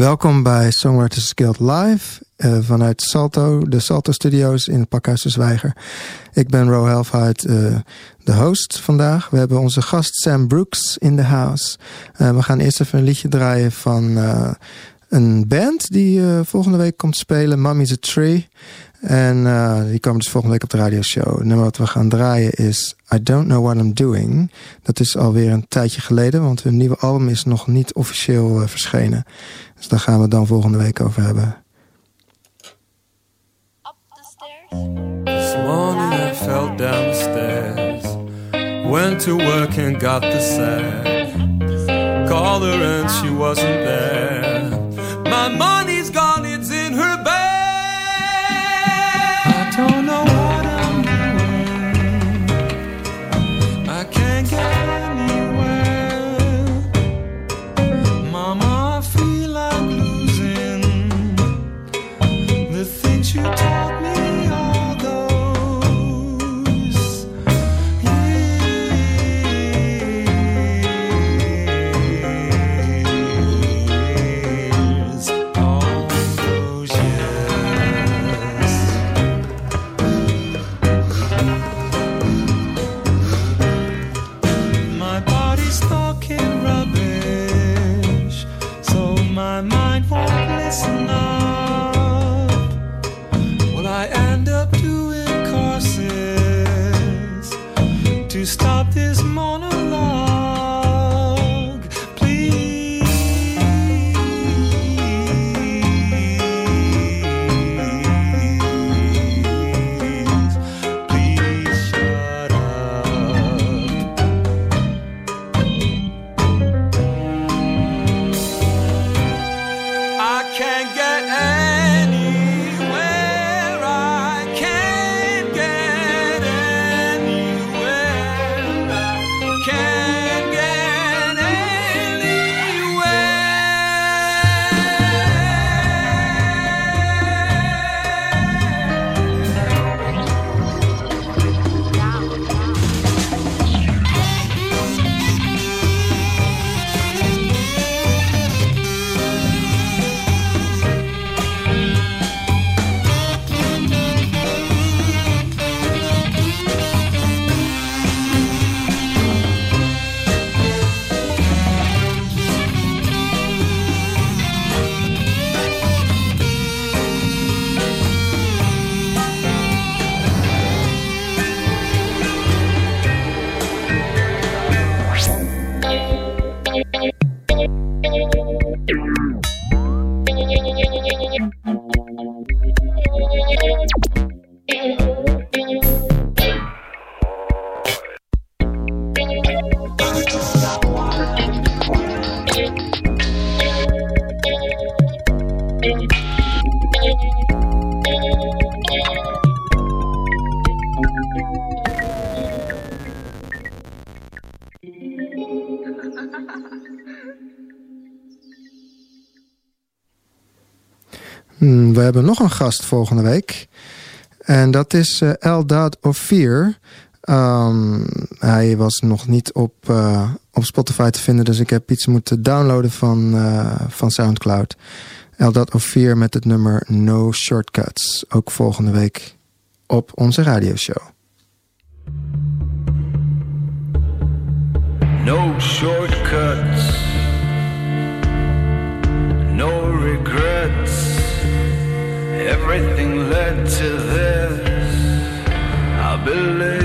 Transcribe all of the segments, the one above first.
Welkom bij Songwriters Guild Live uh, vanuit Salto, de Salto Studios in Pakhuis de Zwijger. Ik ben Ro Helfheid, uh, de host vandaag. We hebben onze gast Sam Brooks in the house. Uh, we gaan eerst even een liedje draaien van een band die volgende week komt spelen, Mummy's a Tree. En uh, die komen dus volgende week op de radioshow. Het nummer wat we gaan draaien is I Don't Know What I'm Doing. Dat is alweer een tijdje geleden, want hun nieuwe album is nog niet officieel uh, verschenen. Dus daar gaan we het dan volgende week over hebben. Up the stairs. This morning I fell down the stairs. Went to work and got the sack. Called her and she wasn't there. Hebben nog een gast volgende week. En dat is uh, Eldad Ophir. Um, hij was nog niet op, uh, op Spotify te vinden, dus ik heb iets moeten downloaden van, uh, van Soundcloud. Eldad Ophir met het nummer No Shortcuts. Ook volgende week op onze radioshow. No shortcuts, to this. I believe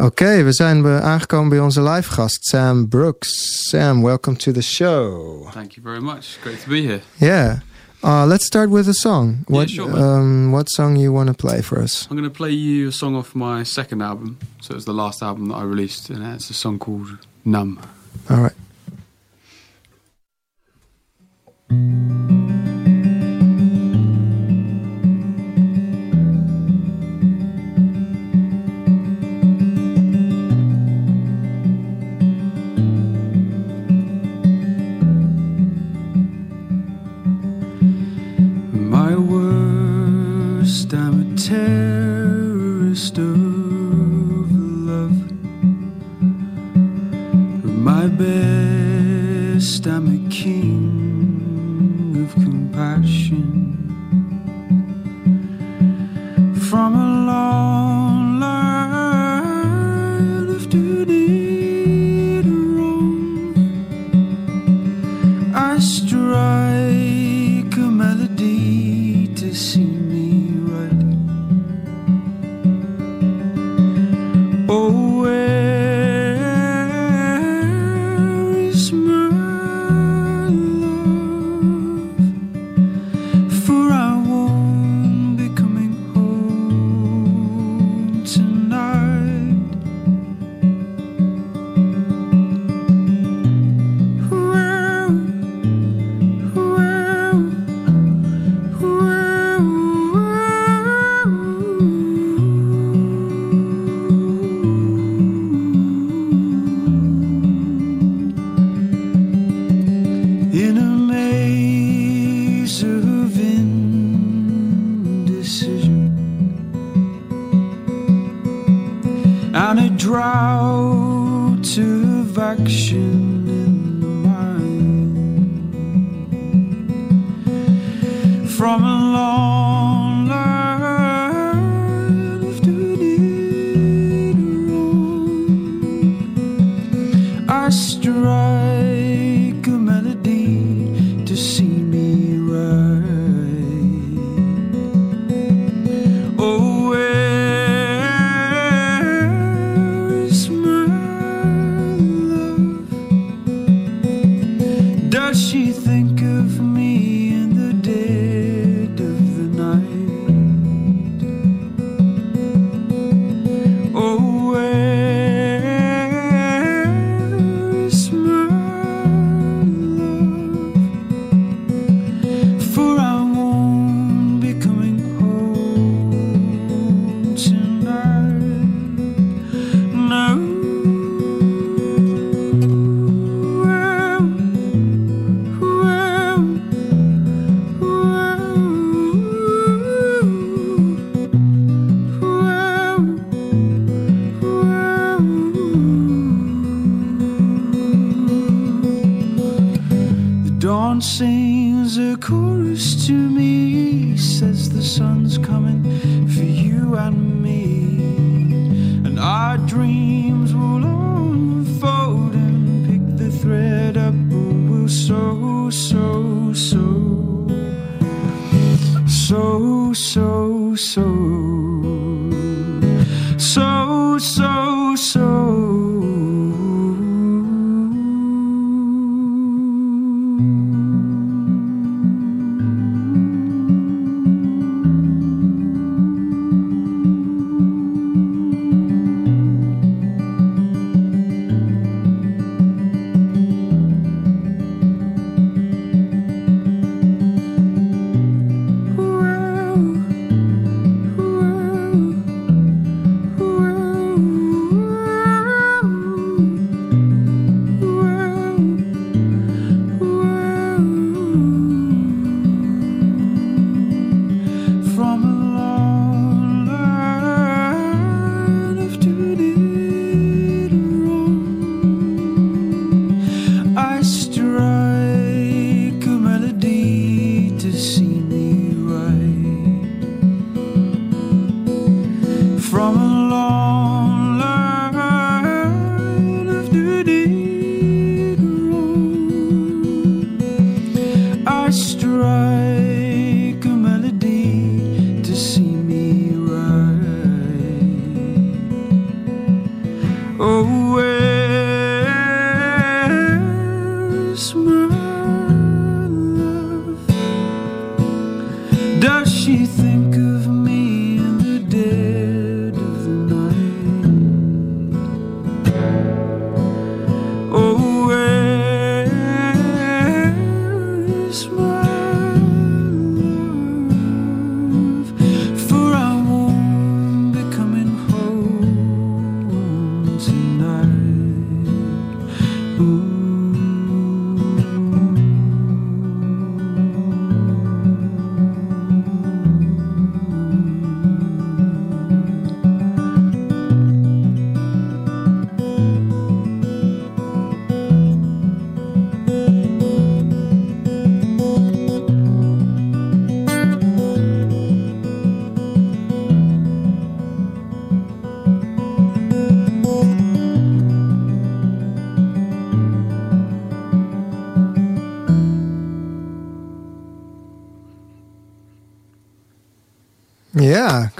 Oké, we zijn aangekomen bij onze live gast, Sam Brooks. Sam, welcome to the show. Thank you very much. Great to be here. Yeah. Uh, let's start with a song. What, sure, um, what song you want to play for us? I'm going to play you a song off my second album. So it was the last album that I released, and it's a song called Numb. All right. head. sings a chorus to me, says the sun's coming for you and me, and our dreams will unfold and pick the thread up. We'll sew, sew, sew, so, so, so, so, so. so.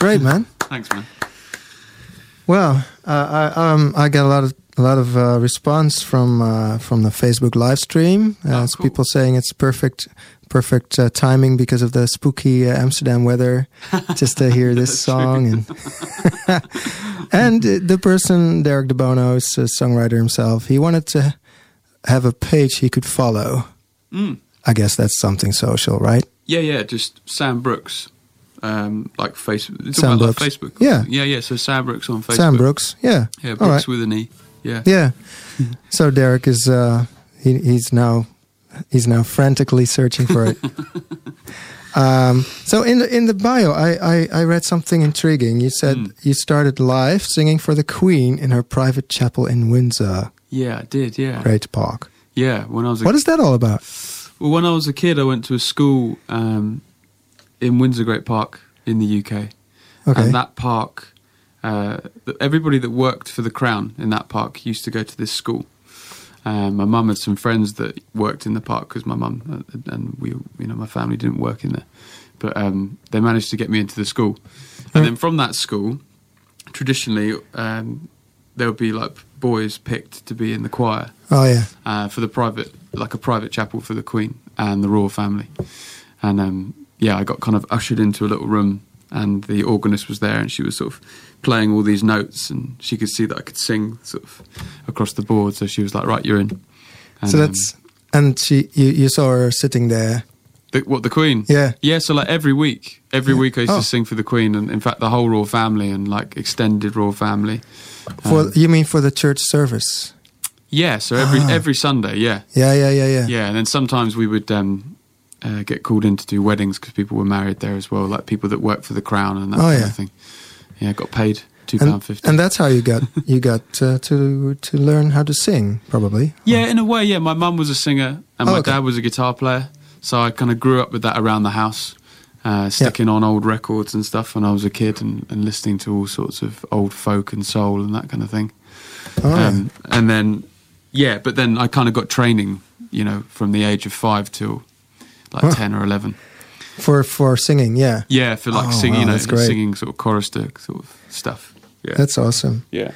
Great, man. Thanks, man. Well, uh, I um I got a lot of a lot of uh, response from uh, from the Facebook live stream. Uh, Oh, cool. People saying it's perfect perfect uh, timing because of the spooky uh, Amsterdam weather, just to hear this song and and the person Derek De Bono is a songwriter himself. He wanted to have a page he could follow. Mm. I guess that's something social, right? Yeah, yeah, just Sam Brookes. Um, like Facebook. Sam about, like, Facebook. Yeah. Yeah, yeah. So Sam Brookes on Facebook. Sam Brookes, yeah, Yeah, Brookes right. with an E. Yeah. Yeah. so Derek is uh he, he's now he's now frantically searching for it. um so in the in the bio I, I, I read something intriguing. You said Hmm. you started live singing for the Queen in her private chapel in Windsor, Yeah, I did. Yeah. Great Park. Yeah. When I was a What is that all about? Well, when I was a kid, I went to a school um, in Windsor Great Park in the UK. Okay. And that park, uh, everybody that worked for the Crown in that park used to go to this school. Um, my mum had some friends that worked in the park because my mum uh, and we, you know, my family didn't work in there, but um, they managed to get me into the school. And then from that school, traditionally, um, there would be like boys picked to be in the choir Oh yeah. uh, for the private, like a private chapel for the Queen and the royal family. And um, yeah, I got kind of ushered into a little room, and the organist was there, and she was sort of playing all these notes, and she could see that I could sing sort of across the board. So she was like, "Right, you're in." And, so that's and she you, you saw her sitting there. um, the, what the Queen. Yeah. Yeah, so like every week, every Yeah. week I used Oh. to sing for the Queen, and in fact the whole royal family and like extended royal family. For Um, you mean for the church service? yeah, so every Ah. every Sunday, yeah, Yeah, yeah, yeah, yeah. Yeah, and then sometimes we would um, uh, get called in to do weddings because people were married there as well, like people that work for the crown and that Oh, kind yeah. of thing. Yeah, got paid two And, pound fifty. and that's how you got you got uh, to to learn how to sing, probably. yeah, in a way, yeah. My mum was a singer and Oh, my okay. dad was a guitar player, so I kind of grew up with that around the house, uh, sticking on old records and stuff when I was a kid and, and listening to all sorts of old folk and soul and that kind of thing. Oh, yeah. Um, and then, yeah, but then I kind of got training, you know, from the age of five till like Huh. ten or eleven. for for singing, yeah. Yeah, for like Oh, singing, wow, you know, great. singing sort of chorister sort of stuff. Yeah, That's awesome. yeah.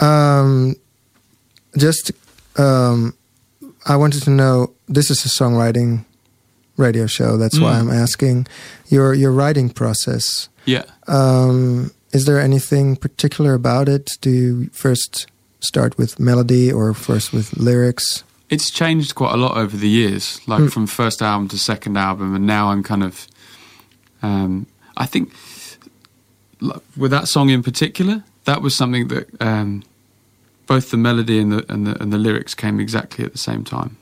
Um, just, um, I wanted to know. This is a songwriting radio show. That's why Mm. I'm asking your your writing process. Yeah. Um, is there anything particular about it? Do you first start with melody or first with lyrics? It's changed quite a lot over the years, like Mm. from first album to second album, and now I'm kind of, um, I think, like, with that song in particular, that was something that um, both the melody and the, and the and the lyrics came exactly at the same time,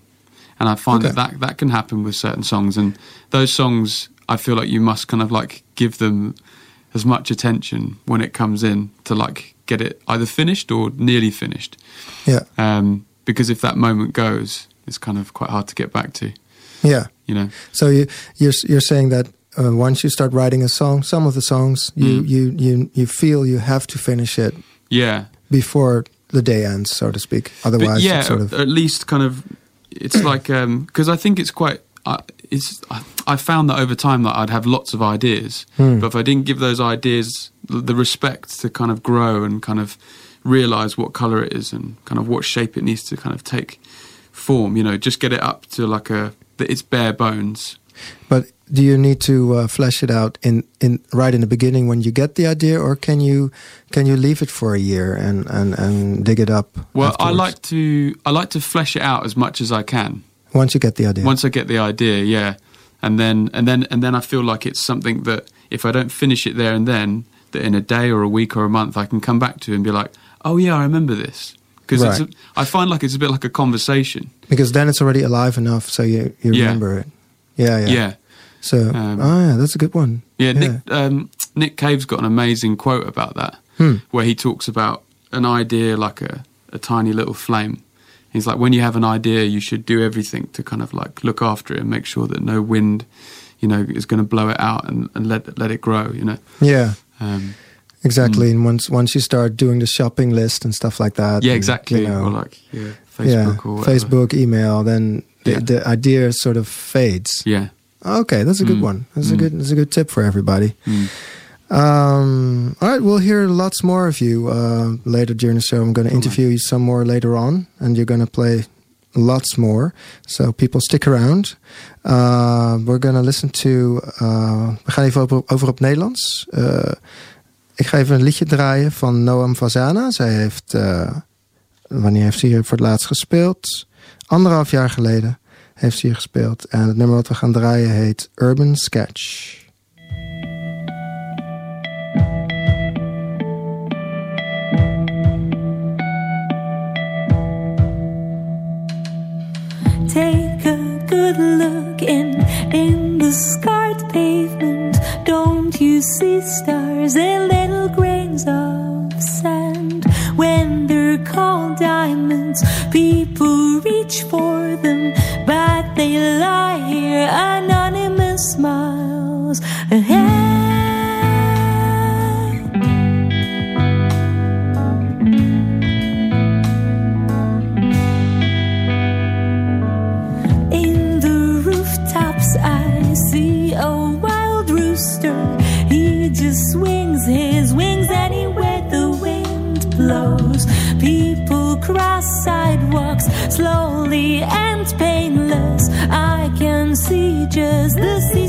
and I find Okay. that, that that can happen with certain songs, and those songs I feel like you must kind of like give them as much attention when it comes in to like get it either finished or nearly finished Yeah, um, because if that moment goes, it's kind of quite hard to get back to. yeah. You know, So you you're you're saying that uh, once you start writing a song, some of the songs you Mm. you you you feel you have to finish it yeah, before the day ends, so to speak. but Otherwise, yeah, sort of at least kind of, it's like because I think it's quite. Uh, it's I, I found that over time that I'd have lots of ideas, Hmm. but if I didn't give those ideas the respect to kind of grow and kind of realize what color it is and kind of what shape it needs to kind of take form. You know, just get it up to like a that it's bare bones. But do you need to uh, flesh it out in, in right in the beginning when you get the idea, or can you can you leave it for a year and, and, and dig it up? Well, I like to I like to flesh it out as much as I can. once you get the idea. Once I get the idea, yeah, and then and then and then I feel like it's something that if I don't finish it there and then, that in a day or a week or a month I can come back to and be like, oh yeah, I remember this because Right. I find like it's a bit like a conversation. because then it's already alive enough, so you you Yeah. remember it. Yeah, yeah. Yeah, So, Um, oh yeah, that's a good one. yeah. Nick um, Nick Cave's got an amazing quote about that Hmm. where he talks about an idea like a, a tiny little flame. He's like, when you have an idea, you should do everything to kind of like look after it and make sure that no wind, you know, is going to blow it out and, and let let it grow. You know. Yeah, Um, exactly. And once once you start doing the shopping list and stuff like that, yeah, and, exactly. you know, or like yeah, Facebook yeah, or. Facebook, email, then the, Yeah. the idea sort of fades. Yeah. Okay, that's a good Mm. one. That's a Mm. good. That's a good tip for everybody. Mm. Um, all right, we'll hear lots more of you uh, later during the show. I'm going to interview you some more later on, and you're going to play lots more. So people stick around. Uh, we're going to listen to. Uh, we gaan even over, over op Nederlands. Ik ga even een liedje draaien van Noam Fazana. Zij heeft. uh, wanneer heeft ze hier voor het laatst gespeeld? Anderhalf jaar geleden heeft ze hier gespeeld. En het nummer wat we gaan draaien heet Urban Sketch. Take a good look in in the scarred pavement. You see stars and little grains of sand? When they're called diamonds, people reach for them, but they lie here anonymous miles ahead. Slowly and painless. I can see just the sea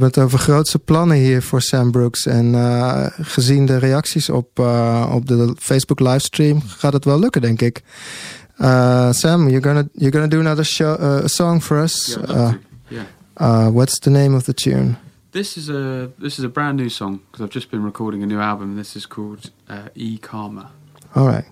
hebben het over grootse plannen hier voor Sam Brooks. En eh, gezien de reacties op, eh, op de Facebook livestream gaat het wel lukken, denk ik. Eh, Sam, you're gonna, you're gonna do another song for us. Yeah. what's the name of the tune? This is a this is a brand new song because I've just been recording a new album. This is called E Karma. All right.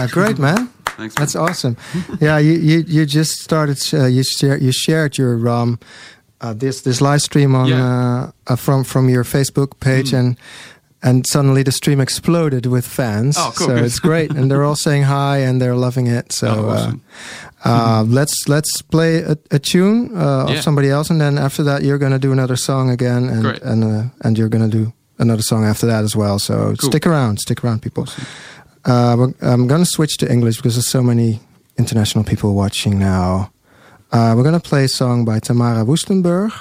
Ah, great, man. Thanks. Man. That's awesome. yeah, you, you, you just started. Uh, you share, you shared your um, uh, this this live stream on yeah. uh, uh from from your Facebook page mm. and. And suddenly the stream exploded with fans. Oh, cool. So it's great, and they're all saying hi and they're loving it. So oh, uh, awesome. mm-hmm. let's let's play a, a tune of yeah. somebody else, and then after that you're gonna do another song again, and great. and and you're gonna do another song after that as well. So cool. stick around, stick around, people. Awesome. Uh, I'm going to switch to English because there's so many international people watching now. Uh, we're going to play a song by Tamara Woestenburg.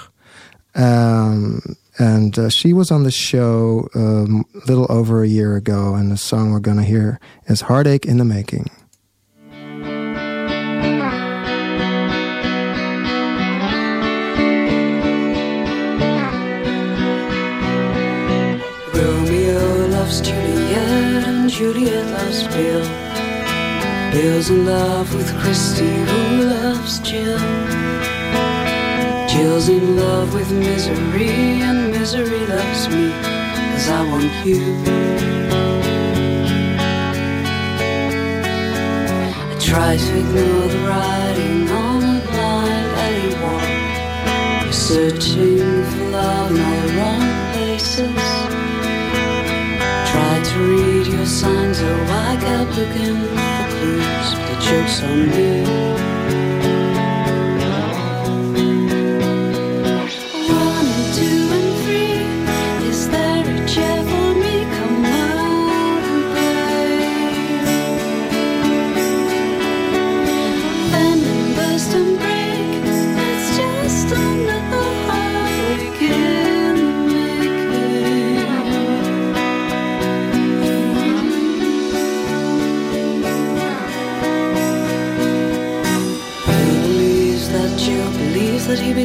Um, and uh, she was on the show um, a little over a year ago. And the song we're going to hear is Heartache in the Making. Romeo loves Juliet Juliet loves Bill. Bill's in love with Christy who loves Jill. Jill's in love with Misery and Misery loves me cause I want you. I try to ignore the writing on a blind alley wall. You're searching for love in all the wrong places. Read your signs, oh, I kept looking for clues, the joke's on me.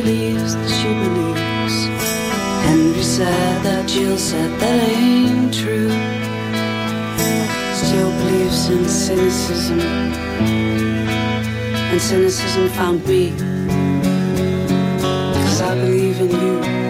Believes that he that she believes. Henry said that Jill said that ain't true. Still believes in cynicism, and cynicism found me. Cause I believe in you.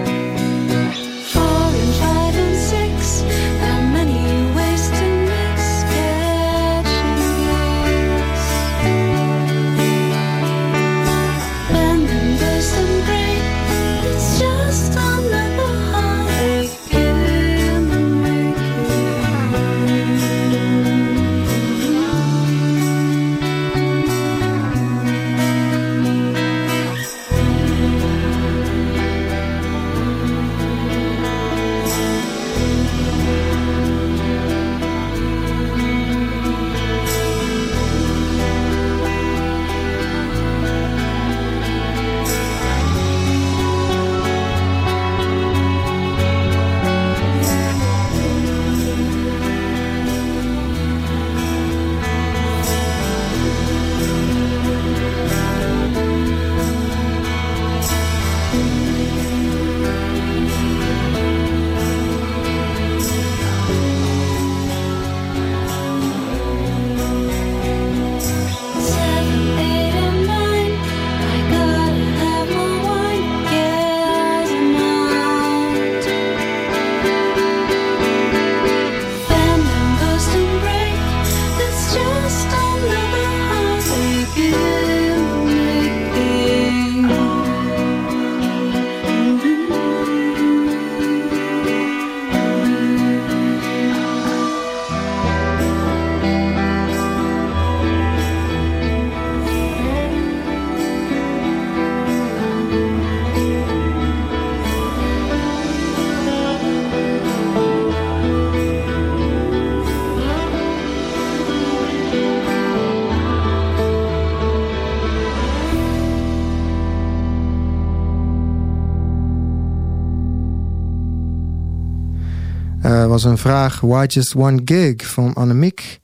Was een vraag, why just one gig van Annemiek?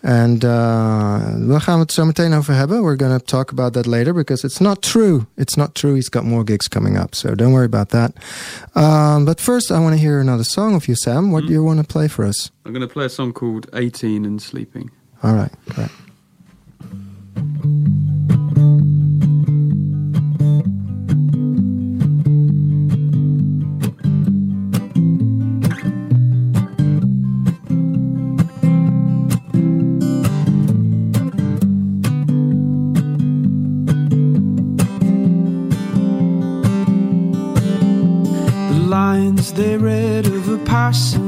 En uh, daar gaan we het zo meteen over hebben. We're going to talk about that later because it's not true. It's not true. He's got more gigs coming up, so don't worry about that. Um, but first, I want to hear another song of you, Sam. What do you want to play for us? I'm going to play a song called 18 and Sleeping. All right, great. They read of a passing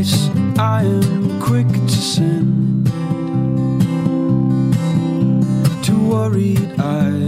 I am quick to send to worried eyes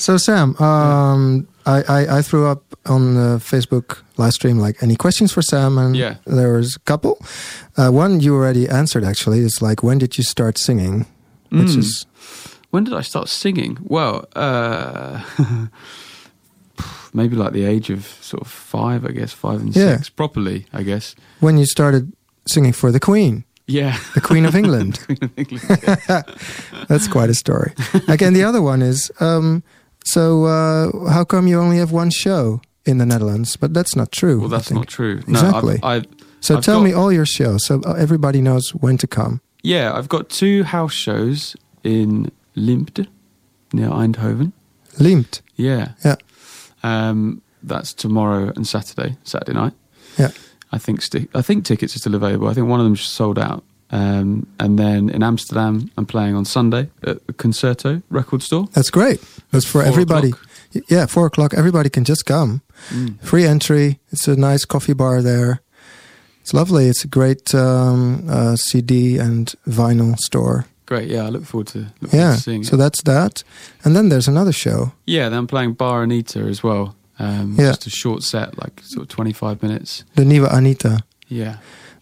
So Sam, um, I, I, I threw up on the Facebook live stream like any questions for Sam, and Yeah. there was a couple. Uh, one you already answered actually. It's like when did you start singing? Which Mm. is When did I start singing? Well, uh, maybe like the age of sort of five, I guess, five and Yeah. six, properly, I guess. when you started singing for the Queen, Yeah. the Queen of England. Queen of England. yeah. That's quite a story. Again, the other one is um, so uh, how come you only have one show in the Netherlands? But that's not true. Well, that's not true. Exactly. I've, I've, So I've tell got- me all your shows so everybody knows when to come. yeah, I've got two house shows in Liempde, near Eindhoven. Limt. Yeah. Yeah. Um, that's tomorrow and Saturday, Saturday night. Yeah. I think sti- I think tickets are still available. I think one of them's sold out. Um, and then in Amsterdam, I'm playing on Sunday at the Concerto record store. That's great. That's for Four everybody. o'clock. Yeah, four o'clock. Everybody can just come. Mm. Free entry. It's a nice coffee bar there. It's lovely. It's a great um, uh, CD and vinyl store. Great, yeah. I look forward to, look forward Yeah. to seeing So it. that's that. And then there's another show. Yeah, then I'm playing Bar Anita as well. Um, Yeah. Just a short set, like sort of 25 minutes. The Nieuwe Anita. Yeah.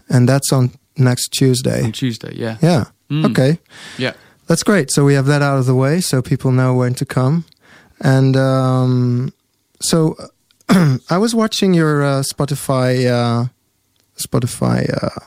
And that's on next Tuesday. On Tuesday, yeah. Yeah. Mm. Okay. Yeah. That's great. So we have that out of the way, so people know when to come. And um, so I was watching your uh, Spotify uh, Spotify uh,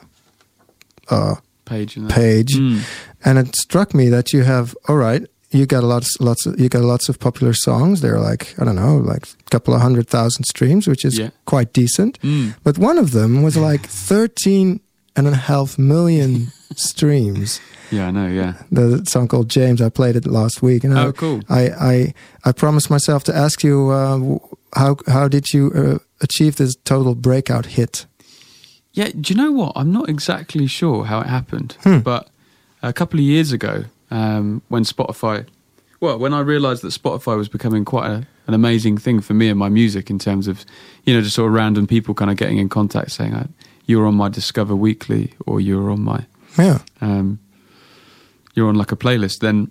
uh, page page, Mm. and it struck me that you have all right. You got lots, lots of you got lots of popular songs. They're like I don't know, like a couple of hundred thousand streams, which is Yeah. quite decent. Mm. But one of them was like thirteen and a half million streams. Yeah, I know. Yeah. The song called James. I played it last week, and I, Oh, cool. I, I, I promised myself to ask you uh, how how did you uh, achieve this total breakout hit? Yeah, do you know what? I'm not exactly sure how it happened, Hmm. but a couple of years ago, um, when Spotify, well, when I realised that Spotify was becoming quite a, an amazing thing for me and my music in terms of, you know, just sort of random people kind of getting in contact saying, "You're on my Discover Weekly" or "You're on my," Yeah, um, "You're on like a playlist." Then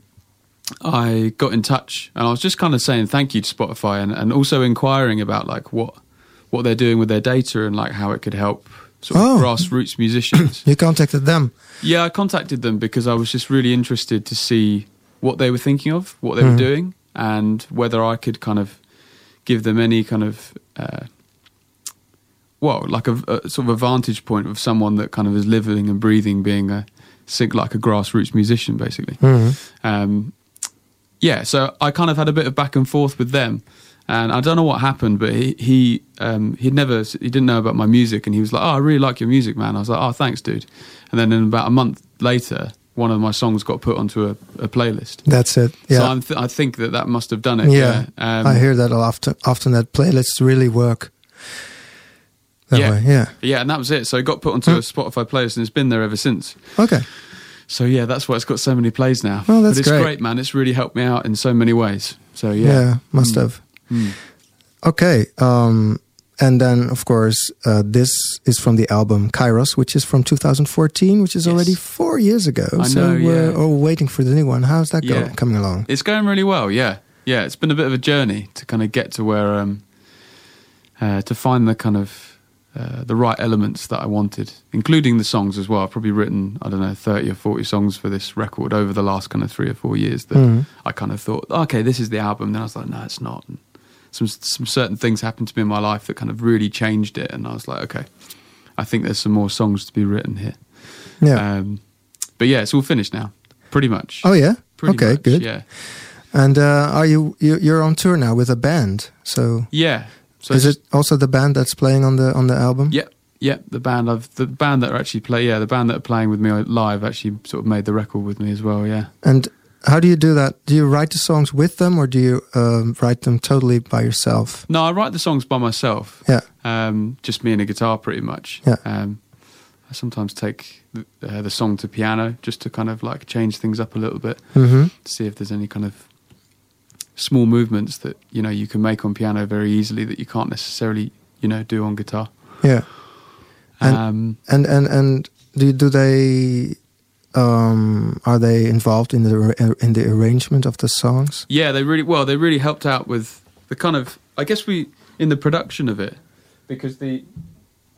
I got in touch and I was just kind of saying thank you to Spotify and, and also inquiring about like what what they're doing with their data and like how it could help sort of Oh. grassroots musicians. you contacted them. yeah, I contacted them because I was just really interested to see what they were thinking of, what they Mhm. were doing, and whether I could kind of give them any kind of uh, well, like a, a sort of a vantage point of someone that kind of is living and breathing, being a like a grassroots musician, basically. Mhm. Um, yeah, so I kind of had a bit of back and forth with them, and I don't know what happened, but he he um, he'd never he didn't know about my music, and he was like, "Oh, I really like your music, man." I was like, "Oh, thanks, dude." And then in about a month later, one of my songs got put onto a, a playlist. That's it. Yeah, So I'm th- I think that that must have done it. yeah. Yeah, Um, I hear that often. Often that playlists really work. That Yeah. way. Yeah. Yeah, and that was it. So it got put onto Hmm. a Spotify playlist, and it's been there ever since. Okay. So yeah, that's why it's got so many plays now. Oh, that's but it's great. man. It's really helped me out in so many ways. So Yeah. yeah, must Mm. have. Mm. Okay. Um, and then, of course, uh, this is from the album Kairos, which is from 2014, which is Yes. already four years ago. I so know, we're yeah. all waiting for the new one. How's that Yeah. going, coming along? It's going really well, yeah. Yeah, it's been a bit of a journey to kind of get to where, um, uh, to find the kind of, uh, the right elements that I wanted, including the songs as well. I've probably written, I don't know, 30 or 40 songs for this record over the last kind of three or four years that Mhm. I kind of thought, okay, this is the album. Then I was like, no, it's not. And some, some certain things happened to me in my life that kind of really changed it. And I was like, okay, I think there's some more songs to be written here. Yeah. Um, but yeah, it's all finished now, pretty much. oh, yeah? Pretty okay, much, good. Yeah. And uh, are you, you you're on tour now with a band? So, Yeah. So is it also the band that's playing on the on the album? Yeah, yeah. The band I've the band that are actually play. Yeah, the band that are playing with me live actually sort of made the record with me as well. Yeah. And how do you do that? Do you write the songs with them, or do you um, write them totally by yourself? No, I write the songs by myself. Yeah. Um, just me and a guitar, pretty much. Yeah. Um, I sometimes take the, uh, the song to piano just to kind of like change things up a little bit, hmm see if there's any kind of small movements that you know you can make on piano very easily that you can't necessarily you know do on guitar. Yeah. And- um, And and and do do they um, are they involved in the in the arrangement of the songs? Yeah, they really well. They really helped out with the kind of. I guess we in the production of it because the,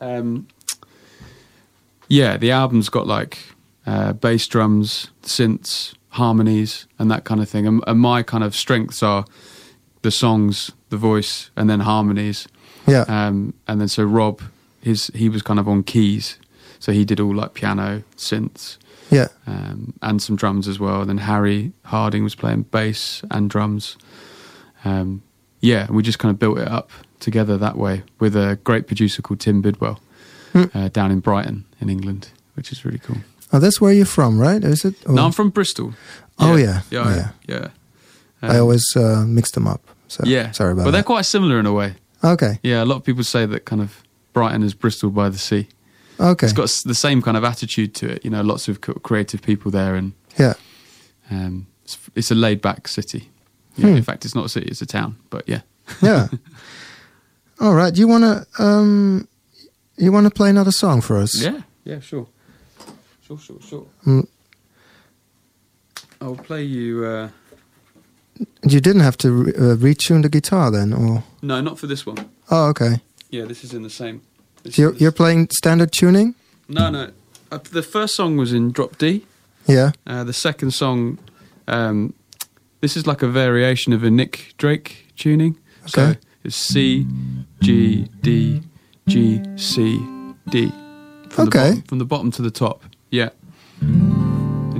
um, yeah, the album's got like uh, bass drums, synths, harmonies, and that kind of thing. And, and my kind of strengths are the songs, the voice, and then harmonies. Yeah. Um, and then so Rob, his he was kind of on keys, so he did all like piano, synths, yeah. um, and some drums as well. And then Harry Harding was playing bass and drums. Um, yeah, we just kind of built it up together that way with a great producer called Tim Bidwell Hmm. uh, down in Brighton in England, which is really cool. Oh, that's where you're from, right? Is it? Or- No, I'm from Bristol. Oh, yeah. yeah, yeah. yeah. I Um, always uh, mix them up. So yeah. sorry about that. But they're that. quite similar in a way. Okay. Yeah, a lot of people say that kind of Brighton is Bristol by the sea. Okay. It's got the same kind of attitude to it. You know, lots of creative people there, and Yeah. um, it's, it's a laid back city. Yeah, Hmm. In fact, it's not a city; it's a town. But yeah, Yeah. All right. You wanna um, you wanna play another song for us? yeah, yeah, sure, sure, sure, sure. Mm. I'll play you. Uh, You didn't have to re- uh, retune the guitar then, or no, not for this one. oh, okay. Yeah, this is in the same. this So you're you're playing standard tuning? no, no. Uh, the first song was in drop D. Yeah. Uh, the second song, um, this is like a variation of a Nick Drake tuning. So Okay. it's C, G, D, G, C, D. From Okay. The bottom, from the bottom to the top. Yeah.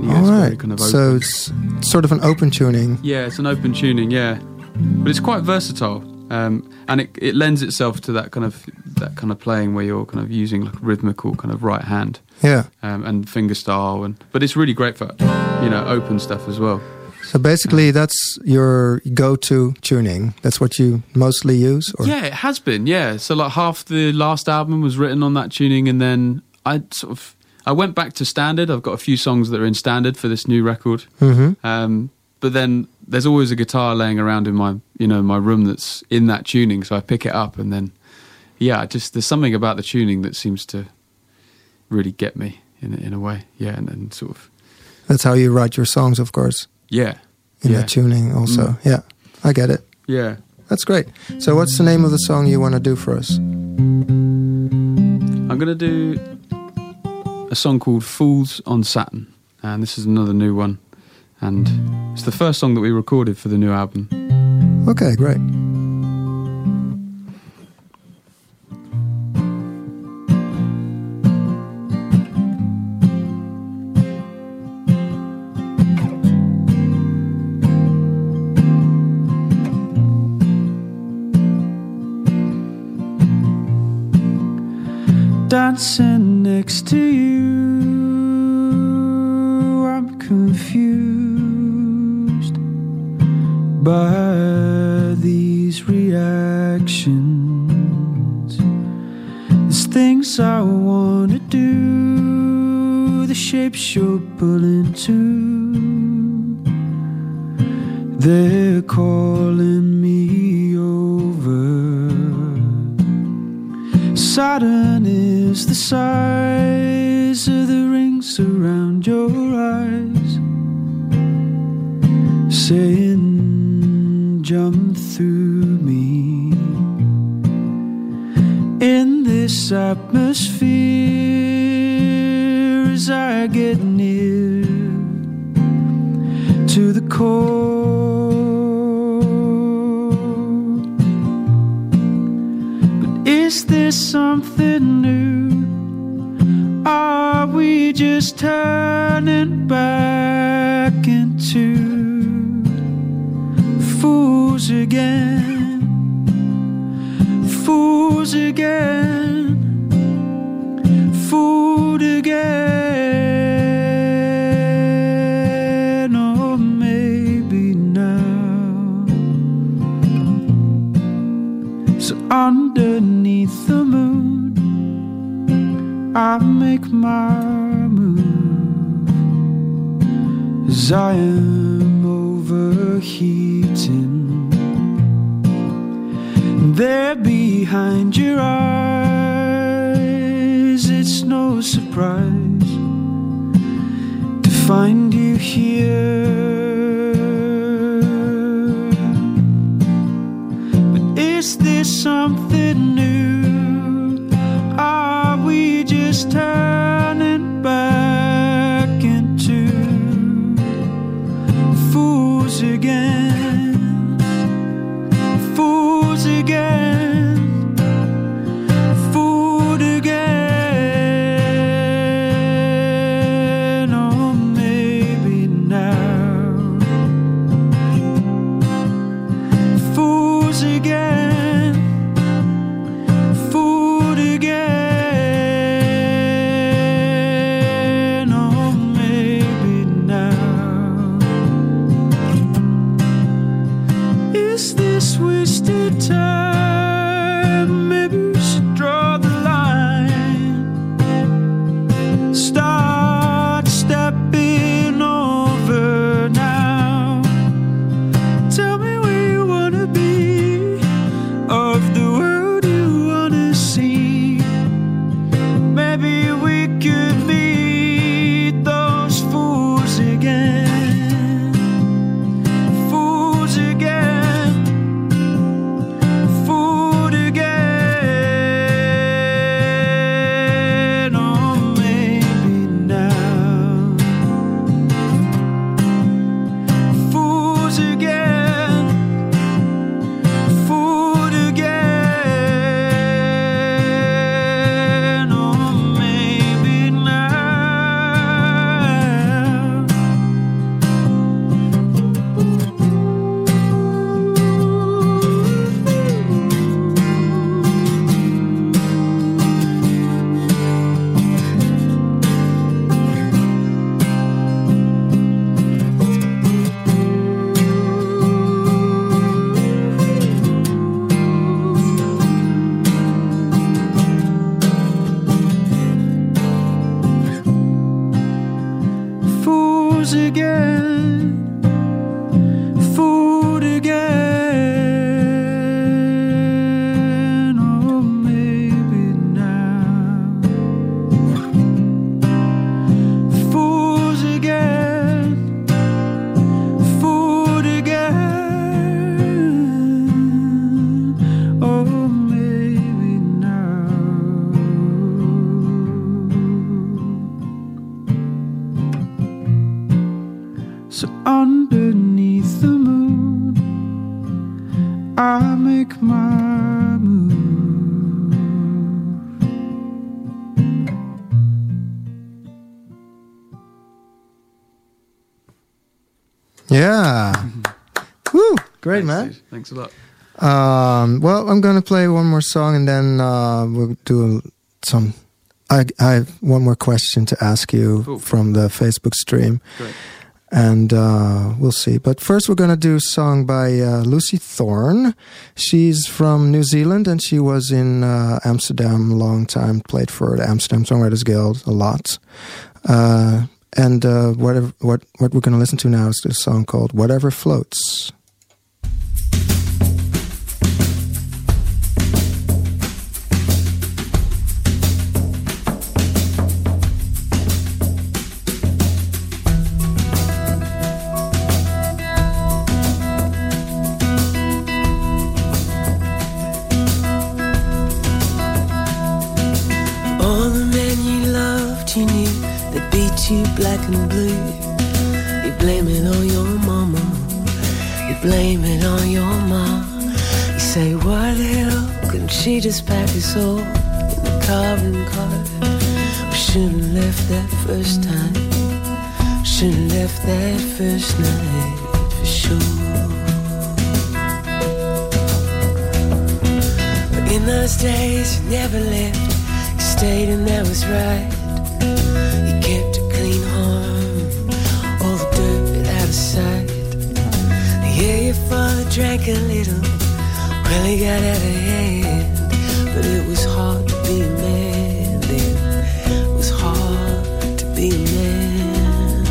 All right. kind of. So it's sort of an open tuning. Yeah, it's an open tuning, yeah, but it's quite versatile, um, and it, it lends itself to that kind of that kind of playing where you're kind of using like rhythmical kind of right hand Yeah. um, and finger style, and but it's really great for you know open stuff as well. So basically, that's your go-to tuning. That's what you mostly use. Or? Yeah, it has been. Yeah, so like half the last album was written on that tuning, and then I sort of I went back to standard. I've got a few songs that are in standard for this new record. hmm Um, but then there's always a guitar laying around in my you know my room that's in that tuning, so I pick it up and then yeah, just there's something about the tuning that seems to really get me in a- in a way. Yeah, and, and sort of That's how you write your songs, of course, yeah, in yeah, the tuning. Also, Mm. yeah, I get it. yeah. That's great. So, what's the name of the song you want to do for us? I'm gonna do a song called "Fools on Saturn," and this is another new one, and it's the first song that we recorded for the new album. Okay, great. dancing next to you. By these reactions. There's things I want to do, the shapes you're pulling to. They're calling me over. Saturn is the size this atmosphere, as I get near to the core. But is this something new? Are we just turning back into fools again? Make my move as I am overheating. There behind your eyes, it's no surprise to find you here. But is this something new? Are we just Great, man. Thanks, dude. Thanks a lot. Um, well, I'm gonna play one more song and then uh, we'll do some. I, I have one more question to ask you from the Facebook stream, Great. and uh, we'll see. But first, we're gonna do a song by uh, Lucie Thorne. She's from New Zealand and she was in uh, Amsterdam a long time. Played for the Amsterdam Songwriters Guild a lot. Uh, and uh, whatever, what what we're gonna listen to now is this song called "Whatever Floats." She just pack us all in the car and car? We shouldn't left that first time, shouldn't left that first night for sure. But in those days, you never left. You stayed and that was right. You kept a clean home, all the dirt out of sight. Yeah, your father drank a little, well, he got out of hand. But it was hard to be a man then. It was hard to be a man.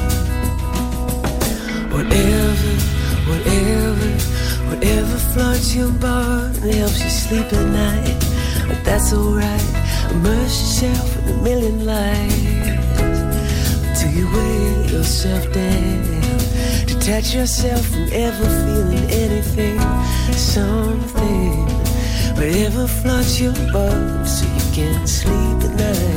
Whatever, whatever, whatever floats your boat and helps you sleep at night. But that's alright. Immerse yourself in a million lights till you wear yourself down. Detach yourself from ever feeling anything, something. Whatever floats your boat so you can't sleep at night.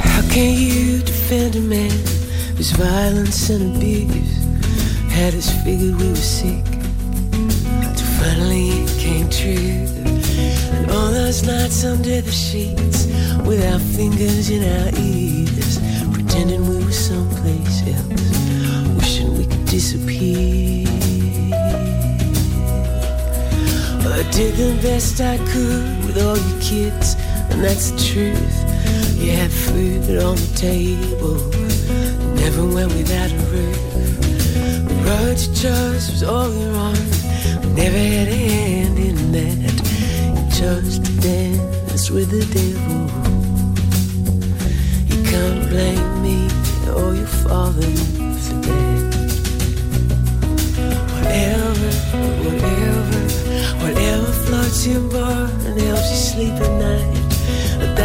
How can you defend a man whose violence and abuse had us figured we were sick? Till finally it came true. And all those nights under the sheets, with our fingers in our ears, pretending we were someplace else, disappear. I did the best I could with all your kids, and that's the truth. You had food on the table, never went without a roof. The road you chose was all your own, never had a hand in that. You chose to dance with the devil. You can't blame me or your father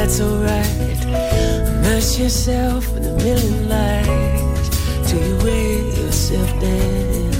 that's alright. Immerse yourself in a million lights till you wear yourself down.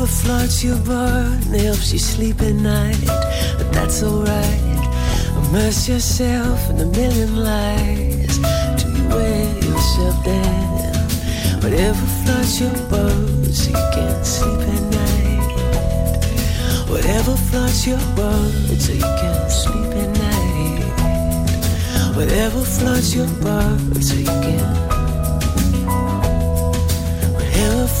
Whatever floats your boat and helps you sleep at night, but that's alright. Immerse yourself in a million lies till you wear yourself down. Whatever floats your boat so you can sleep at night. Whatever floats your boat so you can sleep at night. Whatever floats your boat, so you can.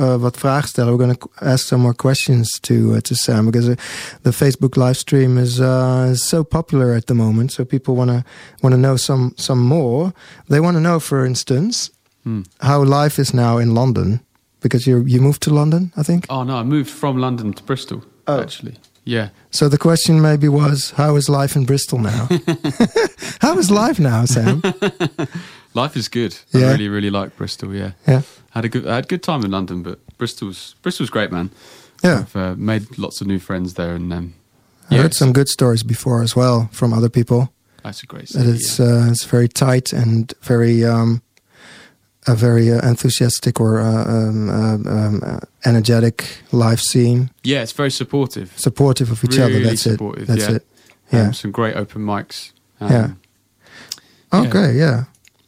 uh, wat vragen stellen. We're going to ask some more questions to uh, to Sam because the Facebook live stream is is so popular at the moment. So people want to want to know some some more. They want to know, for instance, Hmm. how life is now in London because you you moved to London, I think. Oh no, I moved from London to Bristol. Oh. Actually, yeah. So the question maybe was, how is life in Bristol now? how is life now, Sam? Life is good. Yeah. I really, really like Bristol. Yeah, Yeah. had a good, I had a good time in London, but Bristol's Bristol's great, man. Yeah. I've uh, made lots of new friends there, and um, I yeah, heard some good stories before as well from other people. That's a great That it's yeah. uh, it's very tight and very um, a very uh, enthusiastic or uh, um, um, um, uh, energetic live scene, yeah, it's very supportive. supportive of each Really other. That's supportive, it. That's yeah. it. Yeah. Um, some great open mics. Um, Yeah. yeah. Okay. Yeah.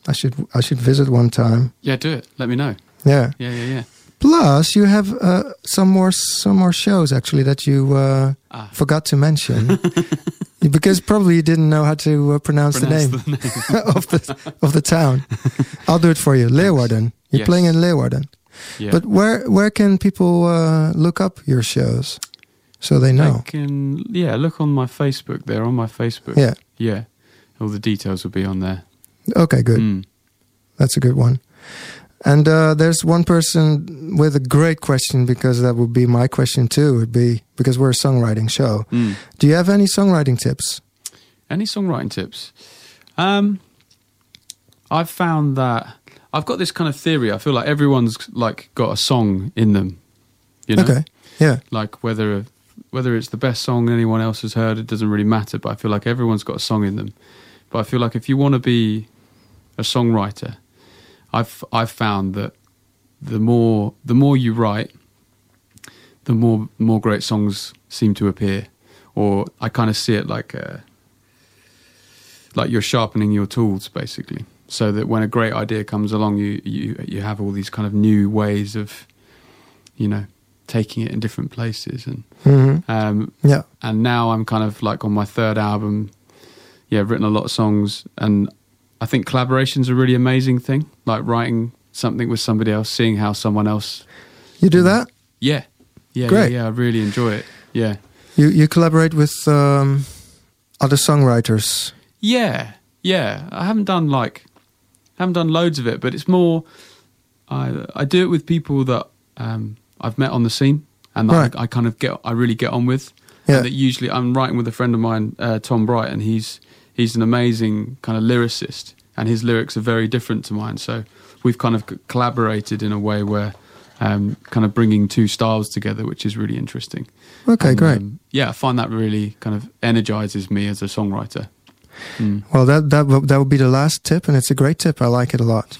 I should I should visit one time. yeah, do it. Let me know. Yeah. Yeah, yeah, yeah. Plus, you have uh, some more some more shows actually that you uh, Ah. forgot to mention because probably you didn't know how to uh, pronounce, Pronounce the name, of the of the town. I'll do it for you. Leeuwarden. You're Yes. playing in Leeuwarden. Yeah. But where where can people uh, look up your shows so they know? I can, yeah, look on my Facebook. They're on my Facebook. Yeah. Yeah. All the details will be on there. Okay, good. Mm. That's a good one. And uh, there's one person with a great question because that would be my question too. Would be because we're a songwriting show. Mm. Do you have any songwriting tips? Any songwriting tips? Um, I've found that I've got this kind of theory. I feel like everyone's like got a song in them. You know, Okay. Yeah. like whether whether it's the best song anyone else has heard, it doesn't really matter. But I feel like everyone's got a song in them. But I feel like if you want to be a songwriter, I've I've found that the more the more you write, the more more great songs seem to appear. Or I kind of see it like uh, like you're sharpening your tools basically, so that when a great idea comes along, you you you have all these kind of new ways of, you know, taking it in different places and hmm um, Yeah. and now I'm kind of like on my third album. Yeah, I've written a lot of songs, and I think collaboration's a really amazing thing. Like writing something with somebody else, seeing how someone else. You do that? Yeah, yeah, Great. yeah, yeah. I really enjoy it. Yeah, You you collaborate with um, other songwriters. yeah, yeah. I haven't done like, haven't done loads of it, but it's more. I I do it with people that um, I've met on the scene, and that Right. I, I kind of get I really get on with. Yeah. And that usually I'm writing with a friend of mine, uh, Tom Bright, and he's he's an amazing kind of lyricist, and his lyrics are very different to mine. So we've kind of collaborated in a way where um, kind of bringing two styles together, which is really interesting. Okay, And, great. um, yeah, I find that really kind of energizes me as a songwriter. Mm. Well, that, that, that would be the last tip. And it's a great tip. I like it a lot.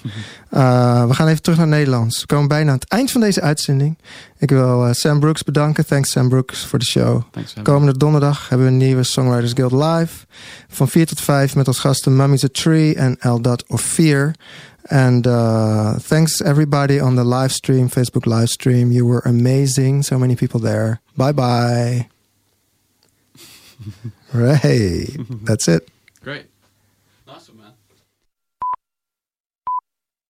Uh, we gaan even terug naar Nederlands. We komen bijna aan het eind van deze uitzending. Ik wil uh, Sam Brooks bedanken. Thanks Sam Brooks voor de show. Thanks. Komende donderdag hebben we een nieuwe Songwriters Guild live. Van 4 tot 5 met als gasten Mummy's a Tree en Eldad of Fear. And uh, thanks everybody on the live stream, Facebook live stream. You were amazing. So many people there. Bye bye. right. That's it. Great.